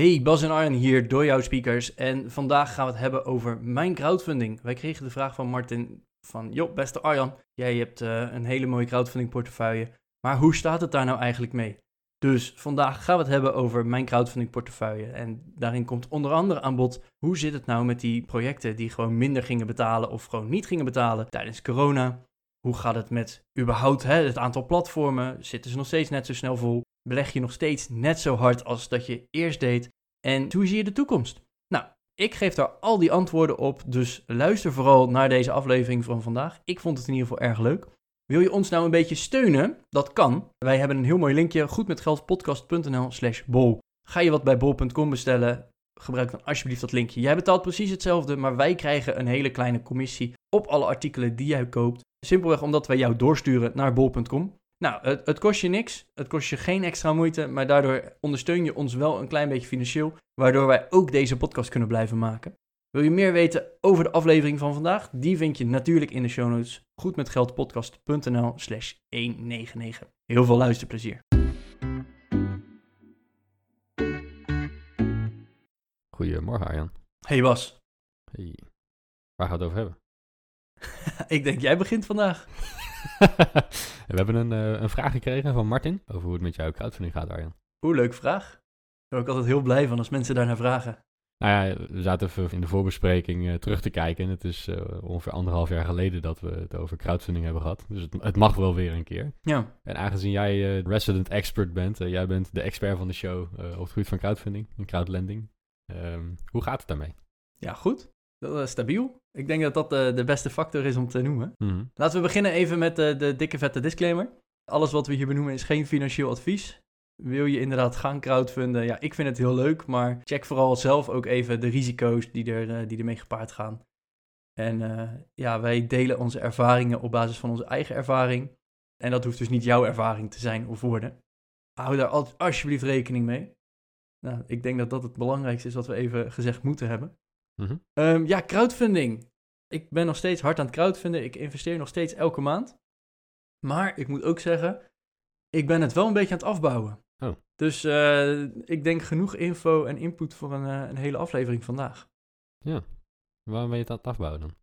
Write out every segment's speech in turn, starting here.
Hey, Bas en Arjen hier door jouw speakers. En vandaag gaan we het hebben over mijn crowdfunding. Wij kregen de vraag van Martin van... Joh, beste Arjan, jij hebt eh, een hele mooie crowdfunding portefeuille. Maar hoe staat het daar nou eigenlijk mee? Dus vandaag gaan we het hebben over mijn crowdfunding portefeuille. En daarin komt onder andere aan bod... hoe zit het nou met die projecten die gewoon minder gingen betalen... of gewoon niet gingen betalen tijdens corona... Hoe gaat het met überhaupt hè, het aantal platformen? Zitten ze nog steeds net zo snel vol? Beleg je nog steeds net zo hard als dat je eerst deed? En hoe zie je de toekomst? Nou, ik geef daar al die antwoorden op, dus luister vooral naar deze aflevering van vandaag. Ik vond het in ieder geval erg leuk. Wil je ons nou een beetje steunen? Dat kan. Wij hebben een heel mooi linkje, goedmetgeldpodcast.nl slash bol. Ga je wat bij bol.com bestellen, gebruik dan alsjeblieft dat linkje. Jij betaalt precies hetzelfde, maar wij krijgen een hele kleine commissie op alle artikelen die jij koopt. Simpelweg omdat wij jou doorsturen naar bol.com. Nou, het, het, kost je niks. Het kost je geen extra moeite. Maar daardoor ondersteun je ons wel een klein beetje financieel. Waardoor wij ook deze podcast kunnen blijven maken. Wil je meer weten over de aflevering van vandaag? Die vind je natuurlijk in de show notes. Goedmetgeldpodcast.nl slash 199. Heel veel luisterplezier. Goedemorgen Arjan. Hey Bas. Hey. Waar gaan we het over hebben? ik denk jij begint vandaag. we hebben een, uh, een vraag gekregen van Martin over hoe het met jouw crowdfunding gaat, Arjan. Hoe leuk vraag. Daar ben ik altijd heel blij van als mensen daarnaar vragen. Nou ja, we zaten even in de voorbespreking uh, terug te kijken. En het is uh, ongeveer anderhalf jaar geleden dat we het over crowdfunding hebben gehad. Dus het, het mag wel weer een keer. Ja. En aangezien jij resident expert bent, jij bent de expert van de show op het gebied van crowdfunding en crowdlending. Um, hoe gaat het daarmee? Ja, goed. Stabiel. Ik denk dat dat de, de beste factor is om te noemen. Mhm. Laten we beginnen even met de, de dikke vette disclaimer. Alles wat we hier benoemen is geen financieel advies. Wil je inderdaad gaan crowdfunden? Ja, ik vind het heel leuk, maar check vooral zelf ook even de risico's die, er, die ermee gepaard gaan. En uh, ja, wij delen onze ervaringen op basis van onze eigen ervaring. En dat hoeft dus niet jouw ervaring te zijn of worden. Hou daar alsjeblieft rekening mee. Nou, ik denk dat dat het belangrijkste is wat we even gezegd moeten hebben. Mm um, ja, crowdfunding. Ik ben nog steeds hard aan het crowdfunden. Ik investeer nog steeds elke maand. Maar ik moet ook zeggen, ik ben het wel een beetje aan het afbouwen. Oh. Dus uh, ik denk genoeg info en input voor een, uh, een hele aflevering vandaag. Ja, waarom ben je het aan het afbouwen dan?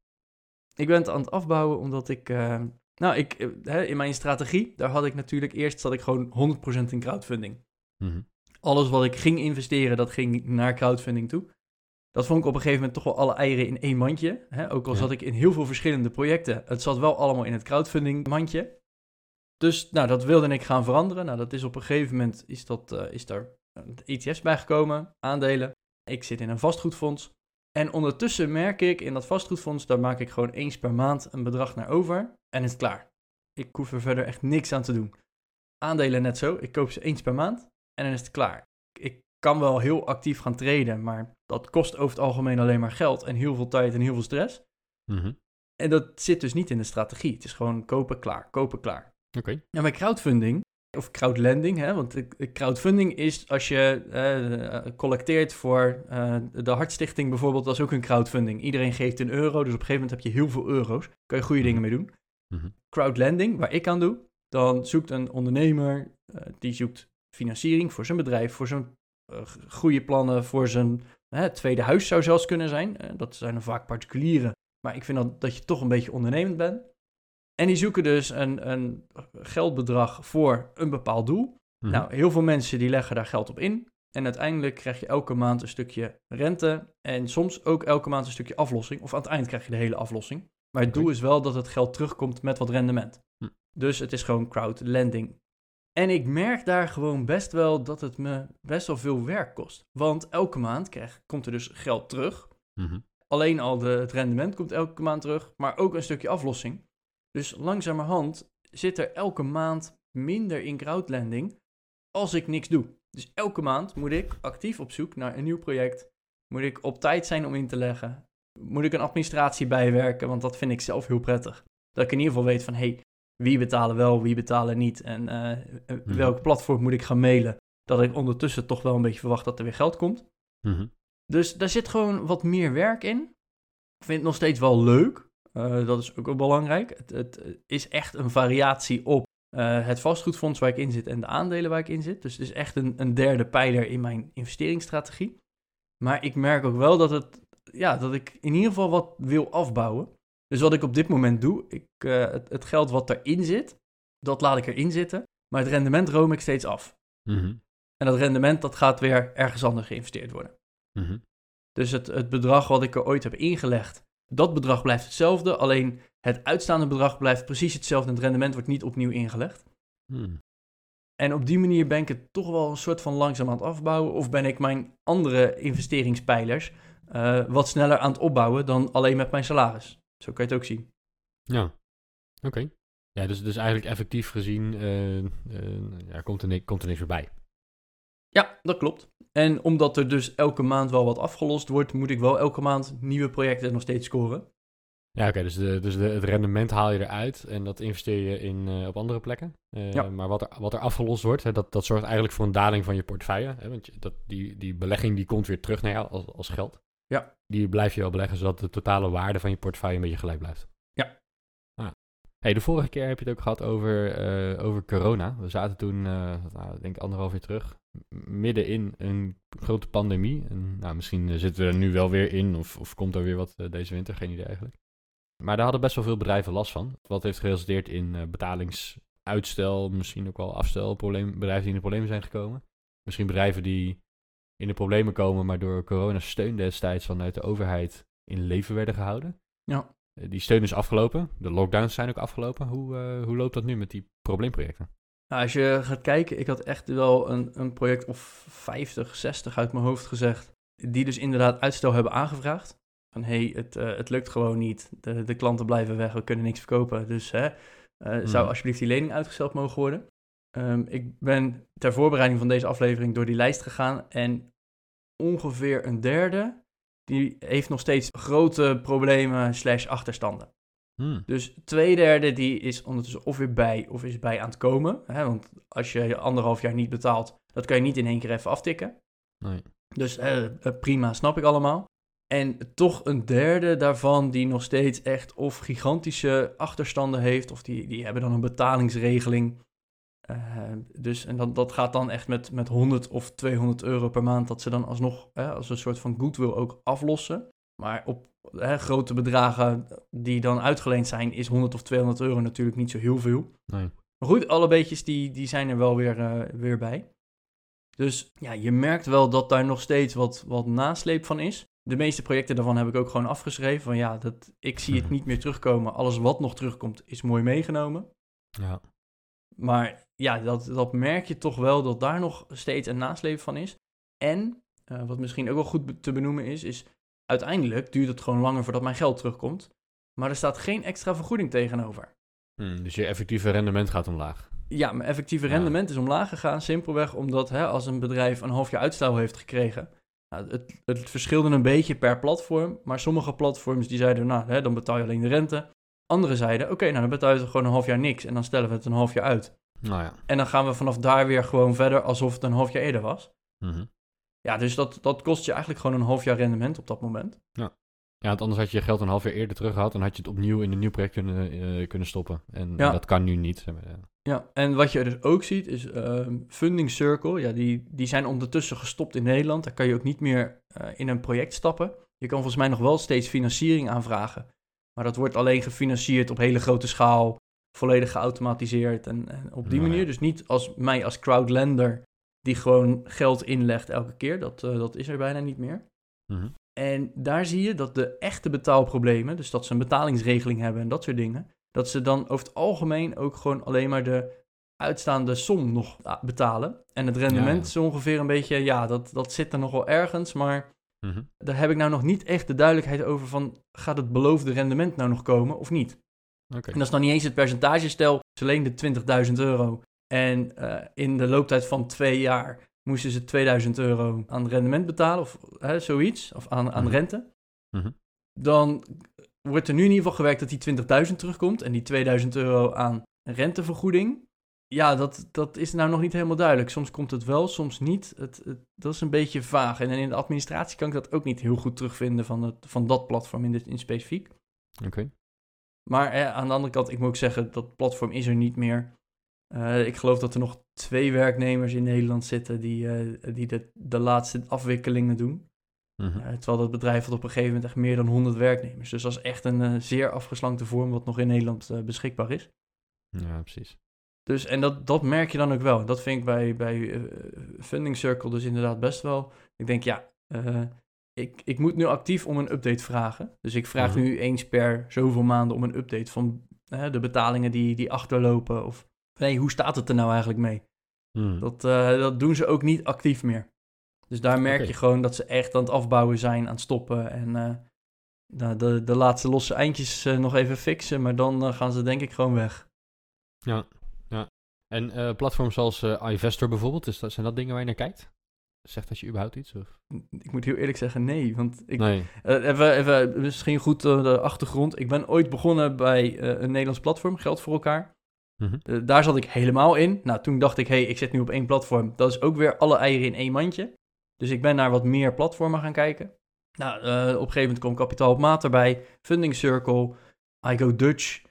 Ik ben het aan het afbouwen omdat ik... Uh, nou, ik, in mijn strategie, daar had ik natuurlijk eerst zat ik gewoon 100% in crowdfunding. Mm Alles wat ik ging investeren, dat ging naar crowdfunding toe. Dat vond ik op een gegeven moment toch wel alle eieren in één mandje. Hè? Ook al Ja. zat ik in heel veel verschillende projecten. Het zat wel allemaal in het crowdfunding mandje. Dus nou, dat wilde ik gaan veranderen. Nou, dat is op een gegeven moment is, dat, eh, is daar ETF's bijgekomen, aandelen. Ik zit in een vastgoedfonds. En ondertussen merk ik in dat vastgoedfonds, daar maak ik gewoon eens per maand een bedrag naar over. En is het klaar. Ik hoef er verder echt niks aan te doen. Aandelen net zo. Ik koop ze eens per maand en dan is het klaar. Kan wel heel actief gaan traden, maar dat kost over het algemeen alleen maar geld en heel veel tijd en heel veel stress. Mhm. En dat zit dus niet in de strategie. Het is gewoon kopen, klaar, kopen, klaar. Oké. En bij crowdfunding, of crowdlending, hè, want crowdfunding is als je eh, collecteert voor eh, de Hartstichting bijvoorbeeld, dat is ook een crowdfunding. Iedereen geeft een euro, dus op een gegeven moment heb je heel veel euro's. Kan je goede dingen mee doen. Mhm. Crowdlending, waar ik aan doe, dan zoekt een ondernemer, eh, die zoekt financiering voor zijn bedrijf, voor zijn goede plannen, voor zijn hè, tweede huis zou zelfs kunnen zijn. Eh, dat zijn dan vaak particulieren, maar ik vind dat, dat je toch een beetje ondernemend bent. En die zoeken dus een, een geldbedrag voor een bepaald doel. Mhm. Nou, heel veel mensen die leggen daar geld op in. En uiteindelijk krijg je elke maand een stukje rente. En soms ook elke maand een stukje aflossing. Of aan het eind krijg je de hele aflossing. Maar het doel is wel dat het geld terugkomt met wat rendement. Hm. Dus het is gewoon crowdlending. En ik merk daar gewoon best wel dat het me best wel veel werk kost. Want elke maand krijg, komt er dus geld terug. Mhm. Alleen al de, het rendement komt elke maand terug, maar ook een stukje aflossing. Dus langzamerhand zit er elke maand minder in crowdlending als ik niks doe. Dus elke maand moet ik actief op zoek naar een nieuw project Moet ik op tijd zijn om in te leggen? Moet ik een administratie bijwerken? Want dat vind ik zelf heel prettig. Dat ik in ieder geval weet van, hey, wie betalen wel, wie betalen niet. En uh, welk platform moet ik gaan mailen. Dat ik ondertussen toch wel een beetje verwacht dat er weer geld komt. Mhm. Dus daar zit gewoon wat meer werk in. Ik vind het nog steeds wel leuk. Uh, dat is ook wel belangrijk. Het, het, is echt een variatie op uh, het vastgoedfonds waar ik in zit en de aandelen waar ik in zit. Dus het is echt een, een derde pijler in mijn investeringsstrategie. Maar ik merk ook wel dat, het, ja, dat ik in ieder geval wat wil afbouwen. Dus wat ik op dit moment doe, ik, uh, het, het, geld wat erin zit, dat laat ik erin zitten. Maar het rendement room ik steeds af. Mhm. En dat rendement dat gaat weer ergens anders geïnvesteerd worden. Mhm. Dus het, het bedrag wat ik er ooit heb ingelegd, dat bedrag blijft hetzelfde. Alleen het uitstaande bedrag blijft precies hetzelfde en het rendement wordt niet opnieuw ingelegd. Hmm. En op die manier ben ik het toch wel een soort van langzaam aan het afbouwen. Of ben ik mijn andere investeringspijlers uh, wat sneller aan het opbouwen dan alleen met mijn salaris. Zo kan je het ook zien. Ja, oké. Ja, dus, dus eigenlijk effectief gezien uh, uh, ja, komt, er komt er niks voorbij. Ja, dat klopt. En omdat er dus elke maand wel wat afgelost wordt, moet ik wel elke maand nieuwe projecten nog steeds scoren. Ja, oké, dus, de, dus de, het rendement haal je eruit en dat investeer je in, uh, op andere plekken. Uh, Ja. Maar wat er, wat er afgelost wordt, hè, dat, dat zorgt eigenlijk voor een daling van je portefeuille. Hè, want je, dat, die, die belegging die komt weer terug naar jou als, als geld. Ja. Die blijf je wel beleggen, zodat de totale waarde van je portefeuille een beetje gelijk blijft. Ja. Ah. Hey, de vorige keer heb je het ook gehad over, eh, over corona. We zaten toen, eh, nou, ik denk anderhalf jaar terug, midden in een grote pandemie. En, nou, misschien eh, zitten we er nu wel weer in, of, of komt er weer wat deze winter, geen idee eigenlijk. Maar daar hadden best wel veel bedrijven last van. Wat heeft geresulteerd in betalingsuitstel, misschien ook wel afstel, probleem, bedrijven die in de problemen zijn gekomen. Misschien bedrijven die in de problemen komen, maar door corona steun destijds vanuit de overheid in leven werden gehouden. Ja. Eh, Die steun is afgelopen. De lockdowns zijn ook afgelopen. Hoe, eh, hoe loopt dat nu met die probleemprojecten? Nou, als je gaat kijken, ik had echt wel een, een project of 50, 60 uit mijn hoofd gezegd. Die dus inderdaad uitstel hebben aangevraagd. Van hé, hey, het, eh, het lukt gewoon niet. De, de klanten blijven weg, we kunnen niks verkopen. Dus hè, zou Hmm. alsjeblieft die lening uitgesteld mogen worden. Ehm, ik ben ter voorbereiding van deze aflevering door die lijst gegaan. En ongeveer een derde, die heeft nog steeds grote problemen slash achterstanden. Hmm. Dus twee derde die is ondertussen of weer bij of is bij aan het komen. Hè? Want als je anderhalf jaar niet betaalt, dat kan je niet in één keer even aftikken. Nee. Dus eh, prima, snap ik allemaal. En toch een derde daarvan die nog steeds echt of gigantische achterstanden heeft, of die, die hebben dan een betalingsregeling. Eh, dus en dat, dat gaat dan echt met, met 100 of 200 euro per maand, dat ze dan alsnog eh, als een soort van goodwill ook aflossen. Maar op hè, grote bedragen die dan uitgeleend zijn, is 100 of 200 euro natuurlijk niet zo heel veel. Nee. Maar goed, alle beetjes die, die zijn er wel weer, eh, weer bij. Dus ja, je merkt wel dat daar nog steeds wat, wat nasleep van is. De meeste projecten daarvan heb ik ook gewoon afgeschreven. Van ja, dat, ik zie het niet meer terugkomen. Alles wat nog terugkomt is mooi meegenomen. Ja. Maar ja, dat, dat merk je toch wel dat daar nog steeds een nasleep van is. En eh, wat misschien ook wel goed te benoemen is, is uiteindelijk duurt het gewoon langer voordat mijn geld terugkomt. Maar er staat geen extra vergoeding tegenover. Hmm, dus je effectieve rendement gaat omlaag. Ja, mijn effectieve Ja. rendement is omlaag gegaan. Simpelweg omdat hè, als een bedrijf een half jaar uitstel heeft gekregen. Nou, het, het verschilde een beetje per platform. Maar sommige platforms die zeiden, nou, hè, dan betaal je alleen de rente. Andere zeiden, oké, nou dan betaal je gewoon een half jaar niks. En dan stellen we het een half jaar uit. Nou ja. En dan gaan we vanaf daar weer gewoon verder alsof het een half jaar eerder was. Mhm. Ja, dus dat, dat kost je eigenlijk gewoon een half jaar rendement op dat moment. Ja, want anders had je je geld een half jaar eerder terug gehad. Dan had je het opnieuw in een nieuw project kunnen, eh, kunnen stoppen. En Ja. dat kan nu niet. zeg maar, ja. Ja, en wat je dus ook ziet is ehm, Funding Circle. Ja, die, die zijn ondertussen gestopt in Nederland. Daar kan je ook niet meer eh, in een project stappen. Je kan volgens mij nog wel steeds financiering aanvragen. Maar dat wordt alleen gefinancierd op hele grote schaal. Volledig geautomatiseerd en, en op die Nou manier. Dus niet als mij als crowdlender die gewoon geld inlegt elke keer. Dat, eh, dat is er bijna niet meer. Mhm. En daar zie je dat de echte betaalproblemen, dus dat ze een betalingsregeling hebben en dat soort dingen, dat ze dan over het algemeen ook gewoon alleen maar de uitstaande som nog ah, betalen. En het rendement Ja, ja. is ongeveer een beetje, ja, dat, dat zit er nog wel ergens, maar Mhm. daar heb ik nou nog niet echt de duidelijkheid over van, gaat het beloofde rendement nou nog komen of niet? En dat is dan niet eens het percentage, stel, alleen de 20.000 euro. En eh, in de looptijd van twee jaar moesten ze 2000 euro aan rendement betalen of hè, zoiets, of aan, aan Mhm. rente. Mhm. Dan wordt er nu in ieder geval gewerkt dat die 20.000 terugkomt en die 2000 euro aan rentevergoeding. Ja, dat, dat is nou nog niet helemaal duidelijk. Soms komt het wel, soms niet. Het, het- dat is een beetje vaag. En in de administratie kan ik dat ook niet heel goed terugvinden van, het, van dat platform in, dit, in specifiek. Oké. Maar eh, aan de andere kant, ik moet ook zeggen, dat platform is er niet meer. Eh, ik geloof dat er nog twee werknemers in Nederland zitten die, eh, die de, de laatste afwikkelingen doen. Mhm. Eh, terwijl dat bedrijf had op een gegeven moment echt meer dan 100 werknemers. Dus dat is echt een zeer afgeslankte vorm wat nog in Nederland beschikbaar is. Ja, precies. Dus, en dat, dat merk je dan ook wel. Dat vind ik bij, bij eh, Funding Circle dus inderdaad best wel. Ik denk, ja, eh, ik, ik moet nu actief om een update vragen. Dus ik vraag Mhm. nu eens per zoveel maanden om een update van de betalingen die, die achterlopen. Of nee, hoe staat het er nou eigenlijk mee? Mhm. Dat, eh, dat doen ze ook niet actief meer. Dus daar merk je gewoon dat ze echt aan het afbouwen zijn, aan het stoppen. En de, de laatste losse eindjes nog even fixen. Maar dan gaan ze denk ik gewoon weg. En eh, platforms zoals eh, iVestor bijvoorbeeld, is dat, zijn dat dingen waar je naar kijkt? Zegt dat je überhaupt iets? Of? Ik moet heel eerlijk zeggen, nee. Want ik, Nee. Eh, even, even, misschien goed de achtergrond. Ik ben ooit begonnen bij een Nederlands platform, Geld voor elkaar. Mhm. Daar zat ik helemaal in. Nou, toen dacht ik, hé, hey, ik zit nu op één platform. Dat is ook weer alle eieren in één mandje. Dus ik ben naar wat meer platformen gaan kijken. Nou, op een gegeven moment kwam Kapitaal op Maat erbij, Funding Circle, iGo Dutch,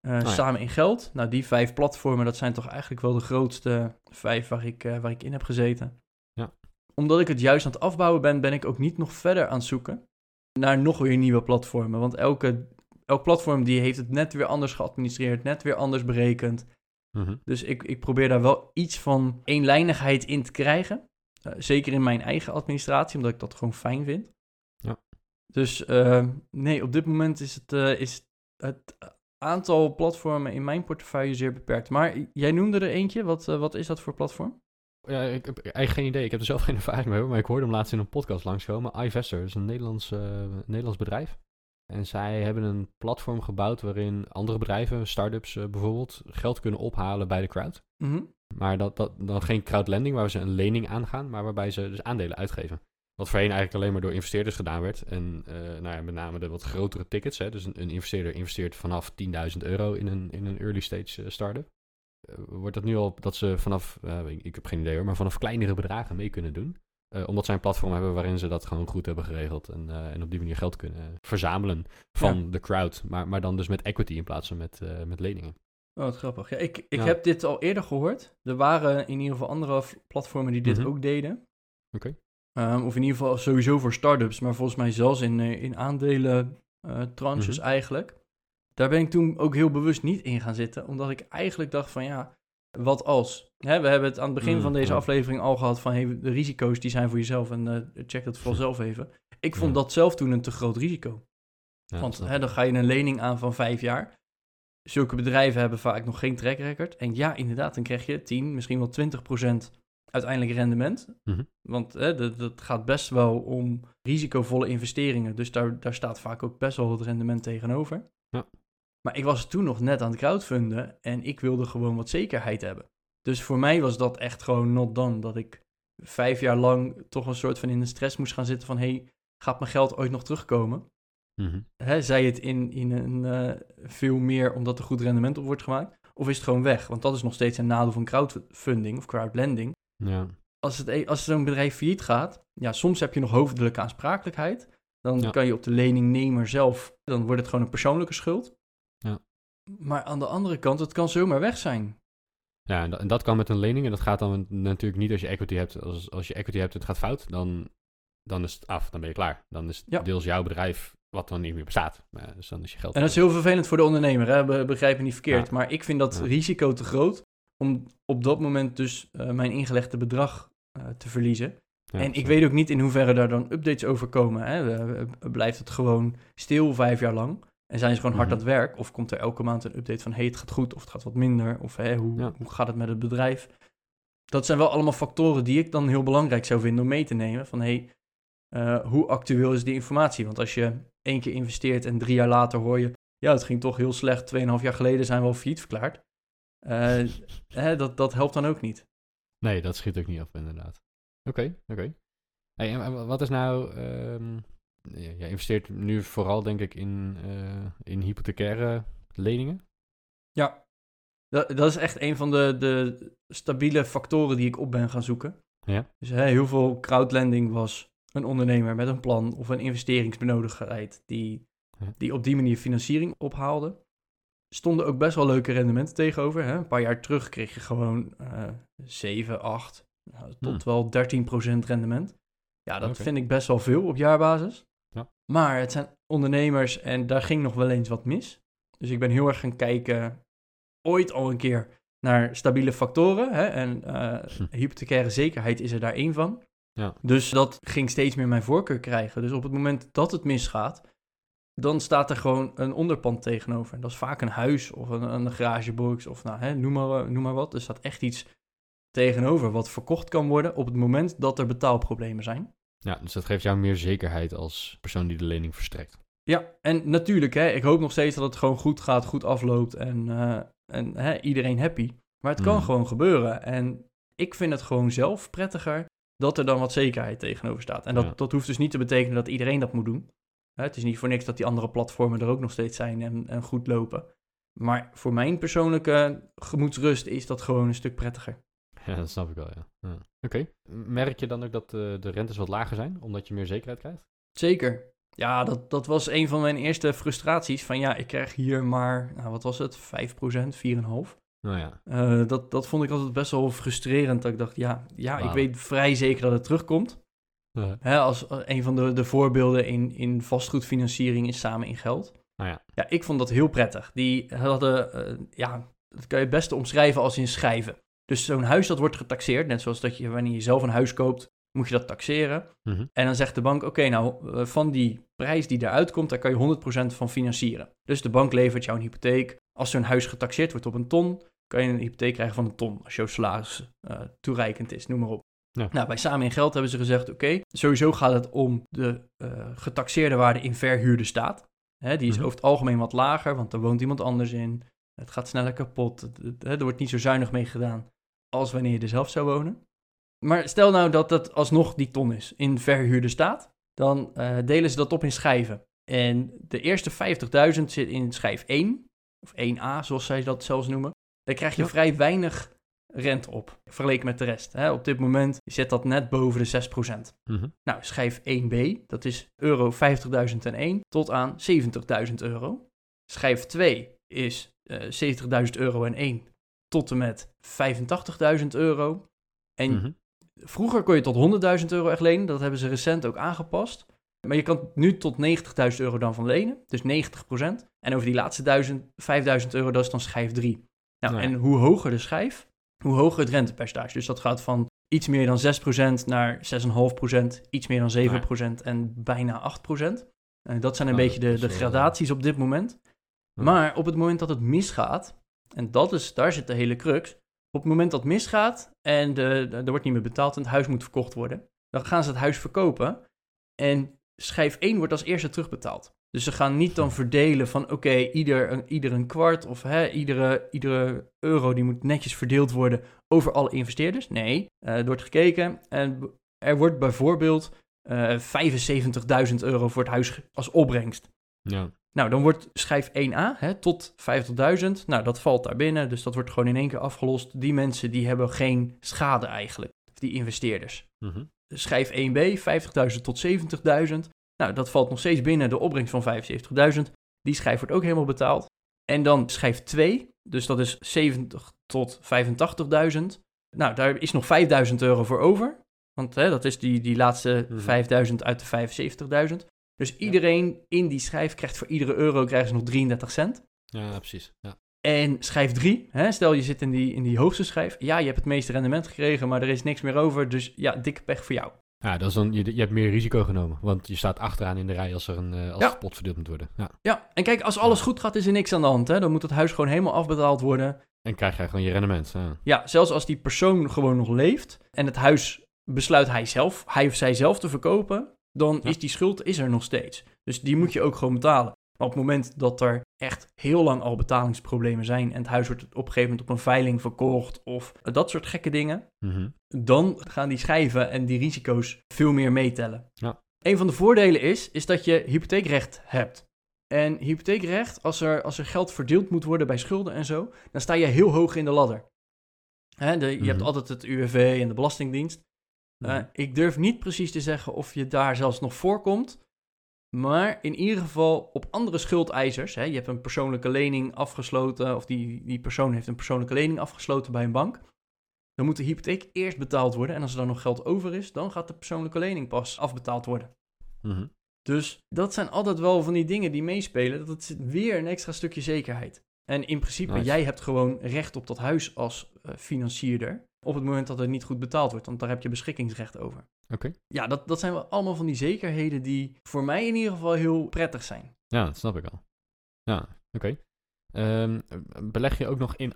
eh, ja. Samen in Geld. Nou, die vijf platformen, dat zijn toch eigenlijk wel de grootste vijf waar ik, eh, waar ik in heb gezeten. Ja. Omdat ik het juist aan het afbouwen ben, ben ik ook niet nog verder aan het zoeken naar nog weer nieuwe platformen. Want elke, elk platform die heeft het net weer anders geadministreerd, net weer anders berekend. Mhm. Dus ik, ik probeer daar wel iets van eenlijnigheid in te krijgen. Eh, zeker in mijn eigen administratie, omdat ik dat gewoon fijn vind. Ja. Dus nee, op dit moment is het, is het aantal platformen in mijn portefeuille zeer beperkt. Maar jij noemde er eentje. Wat, eh, wat is dat voor platform? Ja, ik heb eigenlijk geen idee. Ik heb er zelf geen ervaring mee, maar ik hoorde hem laatst in een podcast langskomen. iVestor is een Nederlands, eh, Nederlands bedrijf. En zij hebben een platform gebouwd waarin andere bedrijven, start-ups eh, bijvoorbeeld, geld kunnen ophalen bij de crowd. Mhm. Maar dat, dat, dan geen crowdlending waar ze een lening aangaan, maar waarbij ze dus aandelen uitgeven. Wat voorheen eigenlijk alleen maar door investeerders gedaan werd. En eh, nou ja, met name de wat grotere tickets. Hè. Dus een, een investeerder investeert vanaf 10.000 euro in een, in een early stage eh, start-up. Eh, wordt dat nu al dat ze vanaf, ik, ik heb geen idee hoor, maar vanaf kleinere bedragen mee kunnen doen. Omdat zij een platform hebben waarin ze dat gewoon goed hebben geregeld. En, en op die manier geld kunnen verzamelen van de crowd. Maar, maar dan dus met equity in plaats van met, met leningen. Oh, wat grappig. Ja, ik ik Ja. heb dit al eerder gehoord. Er waren in ieder geval andere platformen die dit Mhm. ook deden. Oké. Ehm, of in ieder geval sowieso voor startups, maar volgens mij zelfs in, eh, in aandelen eh, tranches Mhm. eigenlijk. Daar ben ik toen ook heel bewust niet in gaan zitten, omdat ik eigenlijk dacht van ja, wat als? Hè, we hebben het aan het begin Mm, van deze ja. aflevering al gehad van hey, de risico's die zijn voor jezelf en eh, check dat vooral zelf even. Ik vond Ja. dat zelf toen een te groot risico. Ja, Want hè, dan ga je een lening aan van vijf jaar. Zulke bedrijven hebben vaak nog geen track record. En ja, inderdaad, dan krijg je 10, misschien wel 20 procent uiteindelijk rendement. Mhm. Want hè, dat, dat gaat best wel om risicovolle investeringen. Dus daar, daar staat vaak ook best wel wat rendement tegenover. Ja. Maar ik was toen nog net aan het crowdfunden en ik wilde gewoon wat zekerheid hebben. Dus voor mij was dat echt gewoon not done. Dat ik vijf jaar lang toch een soort van in de stress moest gaan zitten van... hey, gaat mijn geld ooit nog terugkomen? Hè, zij het in, in een eh, veel meer omdat er goed rendement op wordt gemaakt? Of is het gewoon weg? Want dat is nog steeds een nadeel van crowdfunding of crowdlending. Ja. Als, het, e- als zo'n bedrijf failliet gaat, ja, soms heb je nog hoofdelijke aansprakelijkheid. Dan Ja. kan je op de leningnemer zelf, dan wordt het gewoon een persoonlijke schuld. Ja. Maar aan de andere kant, het kan zomaar weg zijn. Ja, en dat, en dat kan met een lening. En dat gaat dan natuurlijk niet als je equity hebt. Als, als je equity hebt en het gaat fout, dan, dan is het af. Dan ben je klaar. Dan is het Ja. deels jouw bedrijf wat dan niet meer bestaat. Maar, dus dan is je geld. En dat is heel vervelend voor de ondernemer, hè? Be- begrijp me niet verkeerd. Ja. Maar ik vind dat Ja. risico te groot om op dat moment dus eh, mijn ingelegde bedrag eh, te verliezen. Ja, en ik weet ook niet in hoeverre daar dan updates over komen. Hè? Blijft het gewoon stil vijf jaar lang? En zijn ze gewoon hard Mhm. aan het werk? Of komt er elke maand een update van... hey, het gaat goed of het gaat wat minder? Of hoe, Ja. hoe gaat het met het bedrijf? Dat zijn wel allemaal factoren die ik dan heel belangrijk zou vinden om mee te nemen. Van hey, eh, hoe actueel is die informatie? Want als je één keer investeert en drie jaar later hoor je... ja, het ging toch heel slecht. Tweeënhalf jaar geleden zijn we al failliet verklaard. Eh, hè, dat, dat helpt dan ook niet. Nee, dat schiet ook niet op, inderdaad. Oké, oké. Hey, en wa- wat is nou... ehm je investeert nu vooral, denk ik, in, eh, in hypothecaire leningen. Ja, dat, dat is echt een van de, de stabiele factoren die ik op ben gaan zoeken. Ja. Dus hè, heel veel crowdlending was een ondernemer met een plan of een investeringsbenodigdheid die, die op die manier financiering ophaalde. Stonden ook best wel leuke rendementen tegenover. Hè? Een paar jaar terug kreeg je gewoon eh 7, 8, nou, tot Hmm. wel 13% rendement. Ja, dat vind ik best wel veel op jaarbasis. Ja. Maar het zijn ondernemers en daar ging nog wel eens wat mis. Dus ik ben heel erg gaan kijken, ooit al een keer, naar stabiele factoren. Hè? En Hm. hypothecaire zekerheid is er daar één van. Ja. Dus dat ging steeds meer mijn voorkeur krijgen. Dus op het moment dat het misgaat, dan staat er gewoon een onderpand tegenover. En dat is vaak een huis of een, een garagebox of nou, hè, noem, maar, noem maar wat. Er staat echt iets tegenover wat verkocht kan worden op het moment dat er betaalproblemen zijn. Ja, dus dat geeft jou meer zekerheid als persoon die de lening verstrekt. Ja, en natuurlijk, hè, ik hoop nog steeds dat het gewoon goed gaat, goed afloopt en, eh, en hè, iedereen happy. Maar het kan Mm. gewoon gebeuren. En ik vind het gewoon zelf prettiger dat er dan wat zekerheid tegenover staat. En dat, Ja. dat hoeft dus niet te betekenen dat iedereen dat moet doen. Het is niet voor niks dat die andere platformen er ook nog steeds zijn en, en goed lopen. Maar voor mijn persoonlijke gemoedsrust is dat gewoon een stuk prettiger. Ja, dat snap ik wel, ja. ja. Oké. Merk je dan ook dat eh, de rentes wat lager zijn, omdat je meer zekerheid krijgt? Zeker. Ja, dat, dat was een van mijn eerste frustraties. Van ja, ik krijg hier maar, nou, wat was het, 5%, 4,5%. Nou ja. Eh, dat, dat vond ik altijd best wel frustrerend. Dat ik dacht, ja, ja ik weet vrij zeker dat het terugkomt. Eh, Hè, als als een van de, de voorbeelden in, in vastgoedfinanciering is samen in geld. nou ja. Ja, ik vond dat heel prettig. Die hadden, eh, ja, dat kan je het beste omschrijven als in schrijven. Dus zo'n huis dat wordt getaxeerd, net zoals dat je wanneer je zelf een huis koopt, moet je dat taxeren. Mhm. En dan zegt de bank, oké, nou, eh, van die prijs die eruit komt, daar kan je 100% van financieren. Dus de bank levert jou een hypotheek. Als zo'n huis getaxeerd wordt op een ton, kan je een hypotheek krijgen van een ton. Als jouw salaris eh, toereikend is, noem maar op. Ja. Nou, bij Samen in Geld hebben ze gezegd, oké, sowieso gaat het om de eh, getaxeerde waarde in verhuurde staat. Hè, die is Mhm. over het algemeen wat lager, want er woont iemand anders in. Het gaat sneller kapot. Het- het- hè, er wordt niet zo zuinig mee gedaan als wanneer je er zelf zou wonen. Maar stel nou dat dat alsnog die ton is in verhuurde staat, dan eh, delen ze dat op in schijven. En de eerste 50.000 zit in schijf 1, of 1a zoals zij dat zelfs noemen. Daar krijg je Ja. vrij weinig rente op, vergeleken met de rest. Hè. Op dit moment zit dat net boven de 6%. Mhm. Nou, schijf 1b, dat is euro 50.001 tot aan 70.000 euro. Schijf 2 is eh 70.000 euro en 1 tot en met 85.000 euro. En Mhm. vroeger kon je tot 100.000 euro echt lenen, dat hebben ze recent ook aangepast. Maar je kan nu tot 90.000 euro dan van lenen, dus 90%. En over die laatste 1000, 5000 euro, dat is dan schijf 3. Nou, Nou ja. en hoe hoger de schijf, hoe hoger het rentepercentage. Dus dat gaat van iets meer dan 6% naar 6,5%, iets meer dan 7% en bijna 8%. En dat zijn een Nou, beetje de, de wel- gradaties op dit moment. Ja. Maar op het moment dat het misgaat, en dat is, daar zit de hele crux. Op het moment dat het misgaat en de, de- er wordt niet meer betaald en het huis moet verkocht worden, dan gaan ze het huis verkopen en schijf 1 wordt als eerste terugbetaald. Dus ze gaan niet dan verdelen van oké, ieder, een- ieder een kwart of hè, iedere, iedere euro die moet netjes verdeeld worden over alle investeerders. Nee, eh, er wordt gekeken en er wordt bijvoorbeeld eh 75.000 euro voor het huis als opbrengst. Ja. Nou, dan wordt schijf 1a hè, tot 50.000. Nou, dat valt daar binnen, dus dat wordt gewoon in één keer afgelost. Die mensen die hebben geen schade eigenlijk, die investeerders. Schijf 1b, 50.000 tot 70.000. Nou, dat valt nog steeds binnen de opbrengst van 75.000. Die schijf wordt ook helemaal betaald. En dan schijf 2, dus dat is 70 tot 85.000. Nou, daar is nog 5.000 euro voor over. Want hè, dat is die, die laatste Mhm. 5.000 uit de 75.000. Dus iedereen in die schijf krijgt voor iedere euro krijgen ze nog 33 cent. Ja, precies. Ja. En schijf 3, hè, stel je zit in die, in die hoogste schijf. Ja, je hebt het meeste rendement gekregen, maar er is niks meer over. Dus ja, dikke pech voor jou. Ja, dat is dan, je, je hebt meer risico genomen, want je staat achteraan in de rij als er een eh, als Ja. pot verdeeld moet worden. Ja. Ja, en kijk, als alles goed gaat, is er niks aan de hand. Hè? Dan moet het huis gewoon helemaal afbetaald worden. En krijg je gewoon je rendement. Ja. Ja, zelfs als die persoon gewoon nog leeft en het huis besluit hij zelf, hij of zij zelf te verkopen, dan Ja. is die schuld is er nog steeds. Dus die moet je ook gewoon betalen. Maar op het moment dat er echt heel lang al betalingsproblemen zijn en het huis wordt op een gegeven moment op een veiling verkocht of dat soort gekke dingen, Mhm. dan gaan die schijven en die risico's veel meer meetellen. Ja. Een van de voordelen is, is dat je hypotheekrecht hebt. En hypotheekrecht, als er, als er geld verdeeld moet worden bij schulden en zo, dan sta je heel hoog in de ladder. Hè, de, je hebt Mhm. altijd het UWV en de Belastingdienst. Eh, ik durf niet precies te zeggen of je daar zelfs nog voorkomt. Maar in ieder geval op andere schuldeisers. Hè, je hebt een persoonlijke lening afgesloten. Of die, die persoon heeft een persoonlijke lening afgesloten bij een bank. Dan moet de hypotheek eerst betaald worden. En als er dan nog geld over is, dan gaat de persoonlijke lening pas afbetaald worden. Mhm. Dus dat zijn altijd wel van die dingen die meespelen. Dat het weer een extra stukje zekerheid. En in principe, Nice. jij hebt gewoon recht op dat huis als eh, financierder. Op het moment dat het niet goed betaald wordt. Want daar heb je beschikkingsrecht over. Oké. Ja, dat, dat zijn wel allemaal van die zekerheden die voor mij in ieder geval heel prettig zijn. Ja, dat snap ik al. Ja, oké. Ehm, beleg je ook nog in...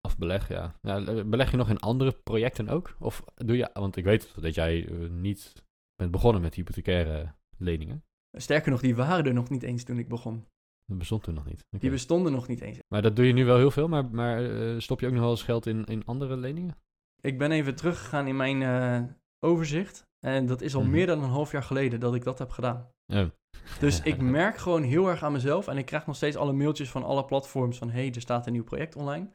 Of beleg, ja. ja. Beleg je nog in andere projecten ook? Of doe je... Want ik weet dat jij eh, niet bent begonnen met hypothecaire leningen. Sterker nog, die waren er nog niet eens toen ik begon. Dat bestond toen nog niet. Die bestonden nog niet eens. Maar dat doe je nu wel heel veel, maar, maar eh, stop je ook nog wel eens geld in, in andere leningen? Ik ben even teruggegaan in mijn eh, overzicht. En dat is al Mhm. meer dan een half jaar geleden dat ik dat heb gedaan. Oh. Dus ik merk gewoon heel erg aan mezelf. En ik krijg nog steeds alle mailtjes van alle platforms van... hey, er staat een nieuw project online.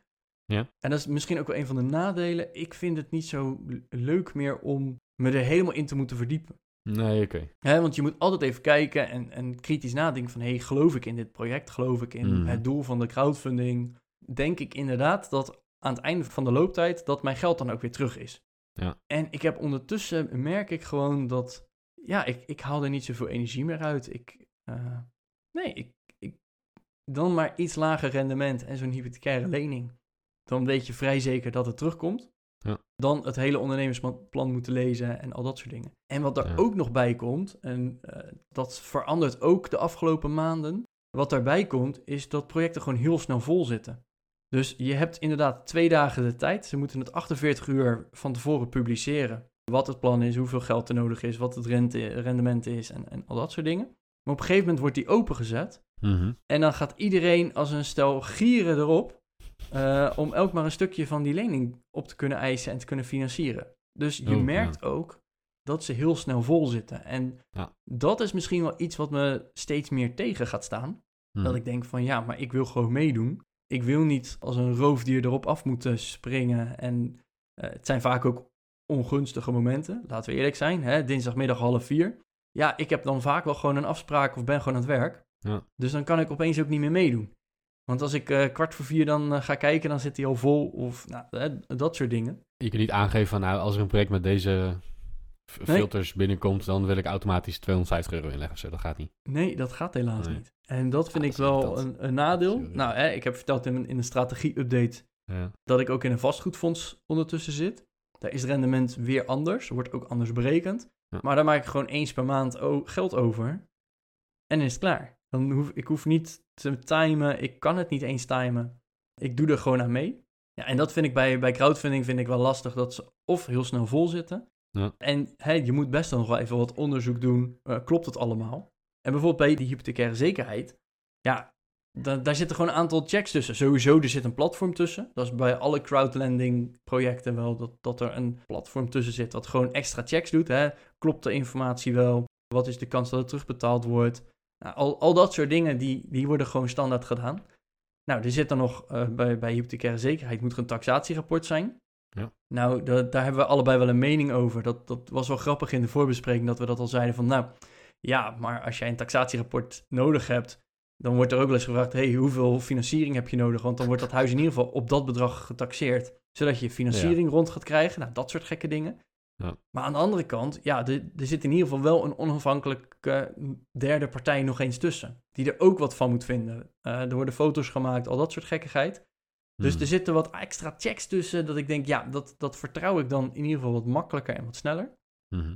Ja. En dat is misschien ook wel een van de nadelen. Ik vind het niet zo leuk meer om me er helemaal in te moeten verdiepen. Nee, oké. Want je moet altijd even kijken en, en kritisch nadenken van... hey, geloof ik in dit project? Geloof ik in Mhm. het doel van de crowdfunding? Denk ik inderdaad dat aan het einde van de looptijd... dat mijn geld dan ook weer terug is? Ja. En ik heb ondertussen, merk ik gewoon dat... ja, ik, ik haal er niet zoveel energie meer uit. Ik, eh, nee, ik, ik, dan maar iets lager rendement en zo'n hypothecaire lening. Dan weet je vrij zeker dat het terugkomt. Ja. Dan het hele ondernemersplan moeten lezen en al dat soort dingen. En wat er Ja. ook nog bij komt, en eh, dat verandert ook de afgelopen maanden. Wat daarbij komt, is dat projecten gewoon heel snel vol zitten. Dus je hebt inderdaad twee dagen de tijd. Ze moeten het 48 uur van tevoren publiceren. Wat het plan is, hoeveel geld er nodig is, wat het rente, rendement is en, en al dat soort dingen. Maar op een gegeven moment wordt die opengezet. Mhm. En dan gaat iedereen als een stel gieren erop. eh, om elk maar een stukje van die lening op te kunnen eisen en te kunnen financieren. Dus je Oh, merkt ook dat ze heel snel vol zitten. En Ja. dat is misschien wel iets wat me steeds meer tegen gaat staan. Mhm. Dat ik denk van ja, maar ik wil gewoon meedoen. Ik wil niet als een roofdier erop af moeten springen. En eh, het zijn vaak ook ongunstige momenten. Laten we eerlijk zijn. Hè? Dinsdagmiddag half vier. Ja, ik heb dan vaak wel gewoon een afspraak of ben gewoon aan het werk. Ja. Dus dan kan ik opeens ook niet meer meedoen. Want als ik eh, kwart voor vier dan eh, ga kijken, dan zit hij al vol. Of nou, dat soort dingen. Je kunt niet aangeven van, nou, als er een project met deze Nee. filters binnenkomt, dan wil ik automatisch 250 euro inleggen. Zo, dat gaat niet. Nee, dat gaat helaas Nee. niet. En dat vind Ah, ik dat is wel een, een nadeel. Nou, hè, ik heb verteld in, in een strategie-update Ja. dat ik ook in een vastgoedfonds ondertussen zit. Daar is het rendement weer anders, wordt ook anders berekend. Ja. Maar daar maak ik gewoon eens per maand geld over. En is het klaar. Dan hoef, ik hoef niet te timen, ik kan het niet eens timen. Ik doe er gewoon aan mee. Ja, en dat vind ik bij, bij crowdfunding vind ik wel lastig, dat ze of heel snel vol zitten. En je moet best wel nog wel even wat onderzoek doen. Eh, klopt het allemaal? En bijvoorbeeld bij die hypothecaire zekerheid, ja, da- daar zitten gewoon een aantal checks tussen. Sowieso, er zit een platform tussen. Dat is bij alle crowdlending projecten wel, dat, dat er een platform tussen zit dat gewoon extra checks doet. Hè? Klopt de informatie wel? Wat is de kans dat het terugbetaald wordt? Nou, al, al dat soort dingen, die, die worden gewoon standaard gedaan. Nou, er zit dan nog, eh, bij, bij hypothecaire zekerheid moet er een taxatierapport zijn. Ja. Nou, da- daar hebben we allebei wel een mening over. Dat, dat was wel grappig in de voorbespreking dat we dat al zeiden van, nou, ja, maar als jij een taxatierapport nodig hebt, dan wordt er ook wel eens gevraagd, hey, hoeveel financiering heb je nodig? Want dan wordt dat huis in ieder geval op dat bedrag getaxeerd, zodat je financiering rond gaat krijgen. Nou, dat soort gekke dingen. Ja. Maar aan de andere kant, ja, er, er zit in ieder geval wel een onafhankelijke derde partij nog eens tussen. Die er ook wat van moet vinden. Eh, er worden foto's gemaakt, al dat soort gekkigheid. Dus Mhm. er zitten wat extra checks tussen dat ik denk, ja, dat, dat vertrouw ik dan in ieder geval wat makkelijker en wat sneller. Mhm.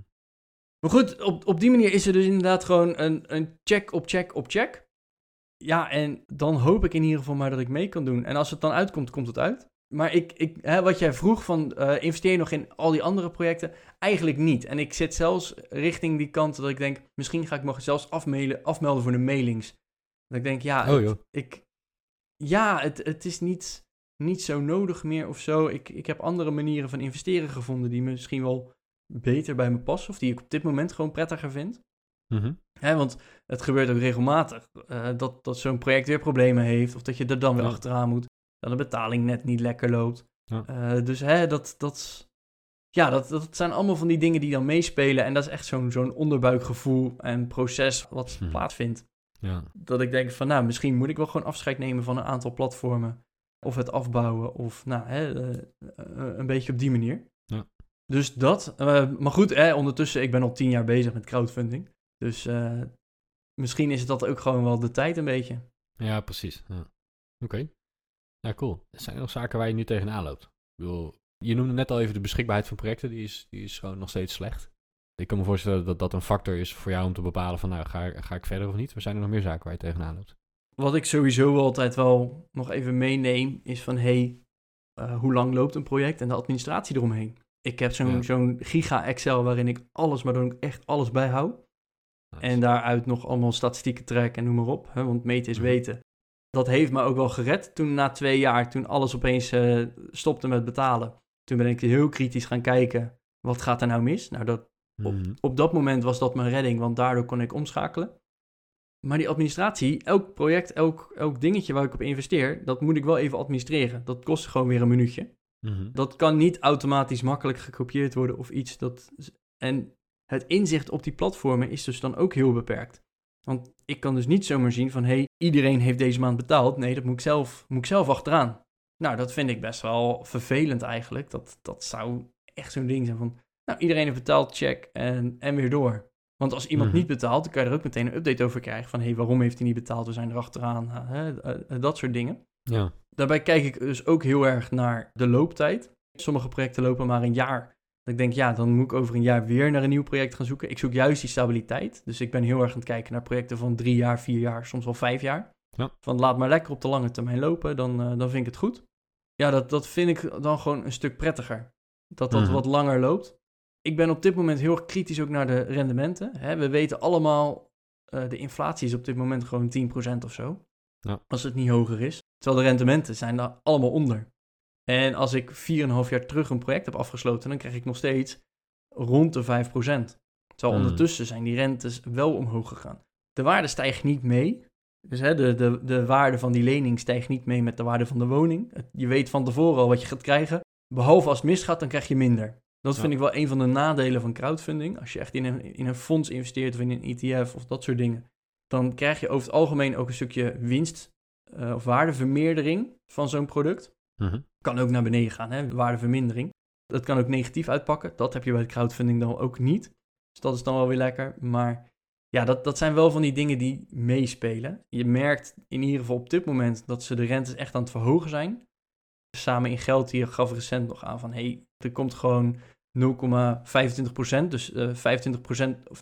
Maar goed, op, op die manier is er dus inderdaad gewoon een, een check op check op check. Ja, en dan hoop ik in ieder geval maar dat ik mee kan doen. En als het dan uitkomt, komt het uit. Maar ik, ik, hè, wat jij vroeg van eh, investeer je nog in al die andere projecten? Eigenlijk niet. En ik zit zelfs richting die kant dat ik denk, misschien ga ik me zelfs afmailen, afmelden voor de mailings. Dat ik denk, ja, Oh, het- ik, ja het, het is niet, niet zo nodig meer of zo. Ik, ik heb andere manieren van investeren gevonden die misschien wel beter bij me passen. Of die ik op dit moment gewoon prettiger vind. Hè, want het gebeurt ook regelmatig eh, dat, dat zo'n project weer problemen heeft. Of dat je er dan weer Ja. achteraan moet. Dat de betaling net niet lekker loopt. Ja. Eh, dus hè, dat, dat, ja, dat, dat zijn allemaal van die dingen die dan meespelen. En dat is echt zo'n zo'n onderbuikgevoel en proces wat Mhm. plaatsvindt. Ja. Dat ik denk van, nou, misschien moet ik wel gewoon afscheid nemen van een aantal platformen. Of het afbouwen. Of nou, hè, eh, eh, een beetje op die manier. Ja. Dus dat. eh, maar goed, hè, ondertussen, ik ben al tien jaar bezig met crowdfunding. Dus misschien is dat ook gewoon wel de tijd een beetje. Ja, precies. Ja. Oké. Ja, cool. Zijn er nog zaken waar je nu tegenaan loopt? Ik bedoel, je noemde net al even de beschikbaarheid van projecten. Die is, die is gewoon nog steeds slecht. Ik kan me voorstellen dat dat een factor is voor jou om te bepalen van... nou, ga, ga ik verder of niet? Maar zijn er nog meer zaken waar je tegenaan loopt? Wat ik sowieso altijd wel nog even meeneem, is van hey, eh, hoe lang loopt een project en de administratie eromheen. Ik heb zo'n Ja. zo'n giga Excel waarin ik alles, maar dan ook echt alles bijhoud. Nice. En daaruit nog allemaal statistieken trekken en noem maar op. Hè, want meten is Mhm. weten. Dat heeft me ook wel gered toen na twee jaar, toen alles opeens eh, stopte met betalen. Toen ben ik heel kritisch gaan kijken, wat gaat er nou mis? Nou, dat, Mhm. op dat moment was dat mijn redding, want daardoor kon ik omschakelen. Maar die administratie, elk project, elk, elk dingetje waar ik op investeer, dat moet ik wel even administreren. Dat kost gewoon weer een minuutje. Mhm. Dat kan niet automatisch makkelijk gekopieerd worden of iets. Dat, en het inzicht op die platformen is dus dan ook heel beperkt. Want ik kan dus niet zomaar zien van, hé, hey, iedereen heeft deze maand betaald. Nee, dat moet ik zelf, moet ik zelf achteraan. Nou, dat vind ik best wel vervelend eigenlijk. Dat, dat zou echt zo'n ding zijn van, nou, iedereen heeft betaald, check, en, en weer door. Want als iemand Mhm. niet betaalt, dan kan je er ook meteen een update over krijgen. Van, hé, hey, waarom heeft hij niet betaald? We zijn er achteraan. Uh, hè, eh, dat soort dingen. Ja. Daarbij kijk ik dus ook heel erg naar de looptijd. Sommige projecten lopen maar een jaar. Dat ik denk, ja, dan moet ik over een jaar weer naar een nieuw project gaan zoeken. Ik zoek juist die stabiliteit. Dus ik ben heel erg aan het kijken naar projecten van drie jaar, vier jaar, soms wel vijf jaar. Ja. Van laat maar lekker op de lange termijn lopen, dan, eh, dan vind ik het goed. Ja, dat, dat vind ik dan gewoon een stuk prettiger. Dat dat Mhm. wat langer loopt. Ik ben op dit moment heel erg kritisch ook naar de rendementen. Hè, we weten allemaal, eh, de inflatie is op dit moment gewoon 10% of zo. Ja. Als het niet hoger is. Terwijl de rendementen zijn daar allemaal onder. En als ik 4,5 jaar terug een project heb afgesloten, dan krijg ik nog steeds rond de 5%. Terwijl Hmm. ondertussen zijn die rentes wel omhoog gegaan. De waarde stijgt niet mee. Dus hè, de, de, de waarde van die lening stijgt niet mee met de waarde van de woning. Je weet van tevoren al wat je gaat krijgen. Behalve als het misgaat, dan krijg je minder. Dat vind ik wel een van de nadelen van crowdfunding. Als je echt in een, in een fonds investeert of in een ETF of dat soort dingen, dan krijg je over het algemeen ook een stukje winst eh, of waardevermeerdering van zo'n product. Mhm. Kan ook naar beneden gaan, hè, waardevermindering. Dat kan ook negatief uitpakken. Dat heb je bij crowdfunding dan ook niet. Dus dat is dan wel weer lekker. Maar ja, dat, dat zijn wel van die dingen die meespelen. Je merkt in ieder geval op dit moment dat ze de rentes echt aan het verhogen zijn. Samen in geld hier gaf recent nog aan van... hey, er komt gewoon 0,25%, dus eh 25% of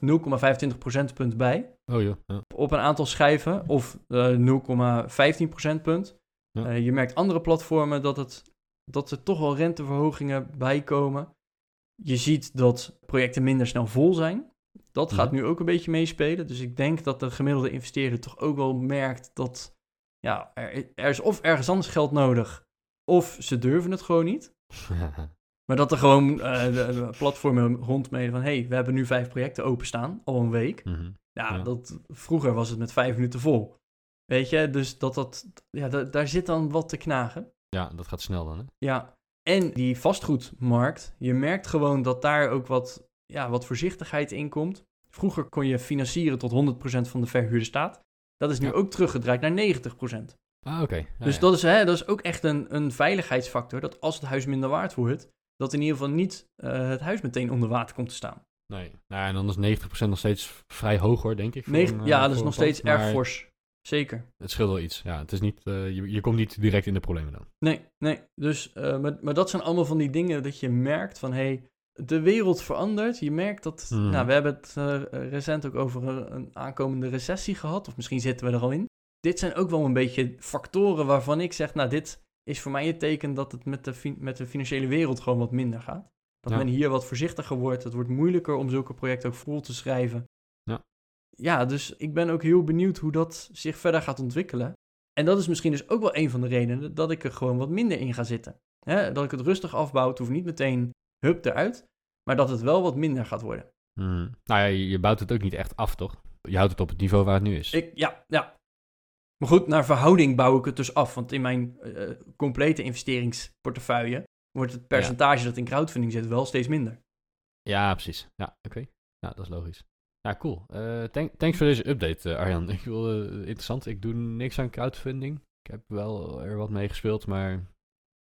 0,25 procentpunt bij Oh. Ja. op een aantal schijven of eh 0,15 procentpunt. Ja. Eh, je merkt andere platformen dat, het, dat er toch wel renteverhogingen bij komen. Je ziet dat projecten minder snel vol zijn. Dat gaat nu ook een beetje meespelen. Dus ik denk dat de gemiddelde investeerder toch ook wel merkt dat ja, er, er is of ergens anders geld nodig, of ze durven het gewoon niet. Maar dat er gewoon eh, platformen rondmeden van... hé, hey, we hebben nu vijf projecten openstaan, al een week. Mhm. Ja, Ja. Dat, vroeger was het met vijf minuten vol. Weet je, dus dat, dat, ja, da- daar zit dan wat te knagen. Ja, dat gaat snel dan, hè? Ja, en die vastgoedmarkt, je merkt gewoon dat daar ook wat, ja, wat voorzichtigheid in komt. Vroeger kon je financieren tot 100% van de verhuurde staat. Dat is nu Ja. ook teruggedraaid naar 90%. Ah, oké. Ja, dus ja. Dat, is, hè, dat is ook echt een, een veiligheidsfactor. Dat als het huis minder waard wordt, dat in ieder geval niet eh, het huis meteen onder water komt te staan. Nee. Nou, en dan is 90% nog steeds vrij hoog, hoor, denk ik. voor Negen- een, eh, ja, dat is nog pand, steeds erg fors. Zeker. Het scheelt wel iets. Ja, het is niet, eh, je, je komt niet direct in de problemen dan. Nee, nee. Dus, maar, maar dat zijn allemaal van die dingen dat je merkt van, hé, hey, de wereld verandert. Je merkt dat, Mhm. nou, we hebben het recent ook over een aankomende recessie gehad, of misschien zitten we er al in. Dit zijn ook wel een beetje factoren waarvan ik zeg, nou, dit is voor mij het teken dat het met de, met de financiële wereld gewoon wat minder gaat. Dat Ja. men hier wat voorzichtiger wordt. Het wordt moeilijker om zulke projecten ook vol te schrijven. Ja. ja, dus ik ben ook heel benieuwd hoe dat zich verder gaat ontwikkelen. En dat is misschien dus ook wel een van de redenen dat ik er gewoon wat minder in ga zitten. Dat ik het rustig afbouw, het hoeft niet meteen hup eruit, maar dat het wel wat minder gaat worden. Hmm. Nou ja, je, je bouwt het ook niet echt af, toch? Je houdt het op het niveau waar het nu is. Ik, ja, ja. Maar goed, naar verhouding bouw ik het dus af. Want in mijn eh, complete investeringsportefeuille wordt het percentage dat in crowdfunding zit wel steeds minder. Ja, precies. Ja, oké. Ja, dat is logisch. Ja, cool. Eh, thank- thanks voor deze update, eh, Arjan. Ik wil, interessant. Ik doe niks aan crowdfunding. Ik heb wel er wat mee gespeeld, maar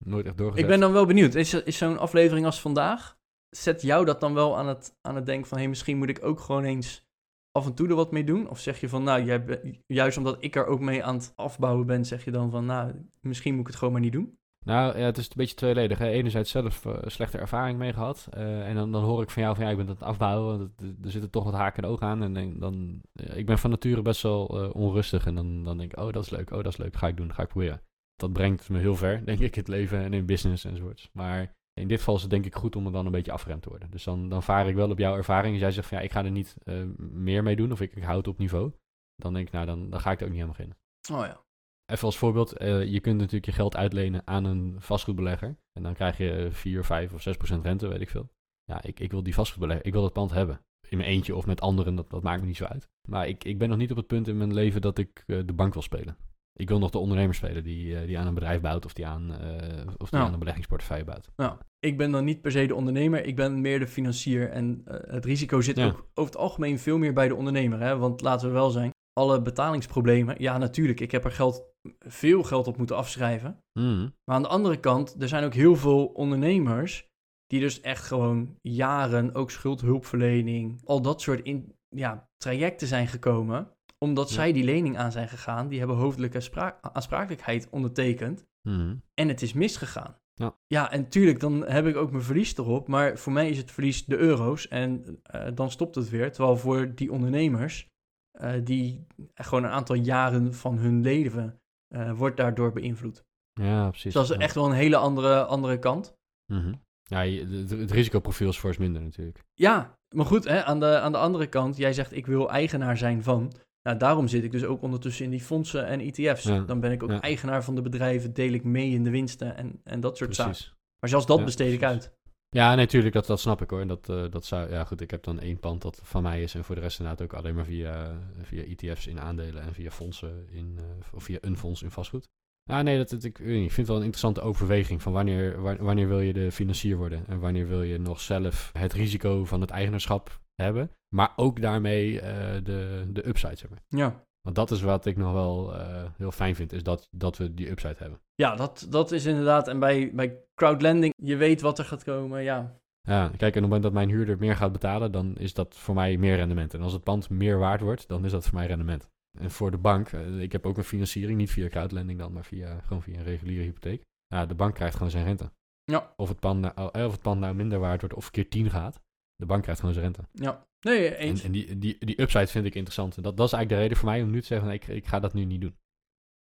nooit echt doorgezet. Ik ben dan wel benieuwd. Is, is zo'n aflevering als vandaag, zet jou dat dan wel aan het, aan het denken van... hé, hey, misschien moet ik ook gewoon eens af en toe er wat mee doen? Of zeg je van, nou, jij, juist omdat ik er ook mee aan het afbouwen ben... zeg je dan van, nou, misschien moet ik het gewoon maar niet doen? Nou, ja, het is een beetje tweeledig. Hè. Enerzijds zelf eh, slechte ervaring mee gehad. eh, en dan, dan hoor ik van jou van, ja, ik ben aan het afbouwen. Want er zitten toch wat haken en ogen aan. En dan, eh, ik ben van nature best wel eh, onrustig. En dan, dan denk ik, oh, dat is leuk. Oh, dat is leuk. Ga ik doen. Ga ik proberen. Dat brengt me heel ver, denk ik, in het leven en in business enzovoorts. Maar in dit geval is het denk ik goed om er dan een beetje afgeremd te worden. Dus dan, dan vaar ik wel op jouw ervaring. Als jij zegt van, ja, ik ga er niet eh, meer mee doen. Of ik, ik hou het op niveau. Dan denk ik, nou, dan, dan ga ik er ook niet aan beginnen. Oh ja. Even als voorbeeld, eh, je kunt natuurlijk je geld uitlenen aan een vastgoedbelegger. En dan krijg je 4, 5 of 6 procent rente, weet ik veel. Ja, ik, ik wil die vastgoedbelegger, ik wil dat pand hebben. In mijn eentje of met anderen, dat, dat maakt me niet zo uit. Maar ik, ik ben nog niet op het punt in mijn leven dat ik eh, de bank wil spelen. Ik wil nog de ondernemer spelen die, eh, die aan een bedrijf bouwt of die aan, eh, of die aan een beleggingsportefeuille bouwt. Nou, ik ben dan niet per se de ondernemer, ik ben meer de financier. En eh, het risico zit Ja. ook over het algemeen veel meer bij de ondernemer. Hè? Want laten we wel zijn, alle betalingsproblemen, ja natuurlijk, ik heb er geld, veel geld op moeten afschrijven. Hmm. Maar aan de andere kant, er zijn ook heel veel ondernemers die dus echt gewoon jaren, ook schuldhulpverlening, al dat soort in, ja, trajecten zijn gekomen. Omdat Ja. zij die lening aan zijn gegaan, die hebben hoofdelijke spra- aansprakelijkheid ondertekend. Hmm. En het is misgegaan. Ja. ja, en tuurlijk, dan heb ik ook mijn verlies erop. Maar voor mij is het verlies de euro's. En eh, dan stopt het weer. Terwijl voor die ondernemers, eh, die gewoon een aantal jaren van hun leven, eh, wordt daardoor beïnvloed. Ja, precies. Dus dat is Ja. echt wel een hele andere, andere kant. Mhm. Ja, het, het risicoprofiel is fors minder natuurlijk. Ja, maar goed, hè, aan, de, aan de andere kant, jij zegt ik wil eigenaar zijn van. Nou, daarom zit ik dus ook ondertussen in die fondsen en ETF's. Ja, Dan ben ik ook ja. eigenaar van de bedrijven, deel ik mee in de winsten en, en dat soort zaken. Precies. Maar zelfs dat Ja, besteed ik uit. Ja, natuurlijk, dat, dat snap ik hoor. En dat, eh, dat zou, ja goed, ik heb dan één pand dat van mij is en voor de rest inderdaad ook alleen maar via, via ETF's in aandelen en via fondsen in, eh, of via een fonds in vastgoed. Ja, nee, dat, dat- ik, ik vind het wel een interessante overweging van wanneer, wa- wanneer wil je de financier worden en wanneer wil je nog zelf het risico van het eigenaarschap hebben, maar ook daarmee eh, de, de upside hebben. Ja. Want dat is wat ik nog wel eh, heel fijn vind, is dat, dat we die upside hebben. Ja, dat, dat is inderdaad. En bij, bij crowdlending, je weet wat er gaat komen. Ja, Ja, kijk, en op het moment dat mijn huurder meer gaat betalen, dan is dat voor mij meer rendement. En als het pand meer waard wordt, dan is dat voor mij rendement. En voor de bank, eh, ik heb ook een financiering, niet via crowdlending dan, maar via, gewoon via een reguliere hypotheek. Ja, de bank krijgt gewoon zijn rente. Ja. Of het pand nou, of het pand nou minder waard wordt of keer 10 gaat, de bank krijgt gewoon zijn rente. ja. Nee, En, eens. en die, die, die upside vind ik interessant. En dat, dat is eigenlijk de reden voor mij om nu te zeggen, ik, ik ga dat nu niet doen.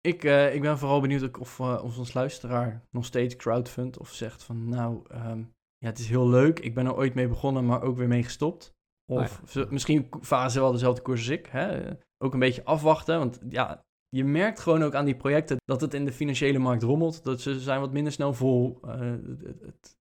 Ik, eh, ik ben vooral benieuwd of, eh, of ons luisteraar nog steeds crowdfund of zegt van nou, ehm, ja, het is heel leuk. Ik ben er ooit mee begonnen, maar ook weer mee gestopt. Of Ah, ja. misschien varen ze wel dezelfde koers als ik. Hè? Ook een beetje afwachten, want ja, je merkt gewoon ook aan die projecten dat het in de financiële markt rommelt. Dat ze zijn wat minder snel vol. Eh, het- het-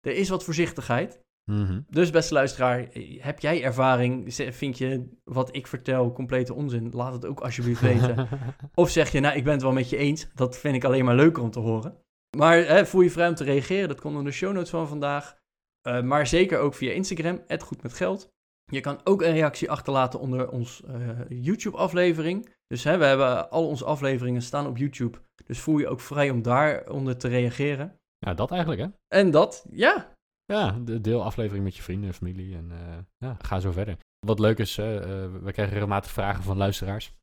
er is wat voorzichtigheid. Mhm. Dus beste luisteraar, heb jij ervaring? Vind je wat ik vertel complete onzin? Laat het ook alsjeblieft weten. Of zeg je, nou, ik ben het wel met je eens. Dat vind ik alleen maar leuker om te horen. Maar hè, voel je vrij om te reageren. Dat komt in de show notes van vandaag. Eh, maar zeker ook via Instagram, het goed met geld. Je kan ook een reactie achterlaten onder ons eh, YouTube-aflevering. Dus hè, we hebben al onze afleveringen staan op YouTube. Dus voel je ook vrij om daaronder te reageren. ja, dat eigenlijk hè. En dat, ja, Ja, de deel aflevering met je vrienden en familie en eh, ja, ga zo verder. Wat leuk is, eh, eh, we krijgen regelmatig vragen van luisteraars.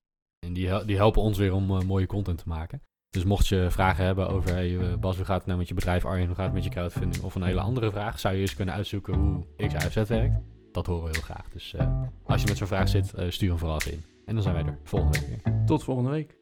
En die, die helpen ons weer om mooie content te maken. Dus mocht je vragen hebben over, Bas, hoe gaat het nou met je bedrijf? Arjen, hoe gaat het met je crowdfunding? Of een hele andere vraag, zou je eens kunnen uitzoeken hoe X, Y, Z werkt? Dat horen we heel graag. Dus als je met zo'n vraag zit, stuur hem vooral in. En dan zijn wij er volgende week weer. tot volgende week.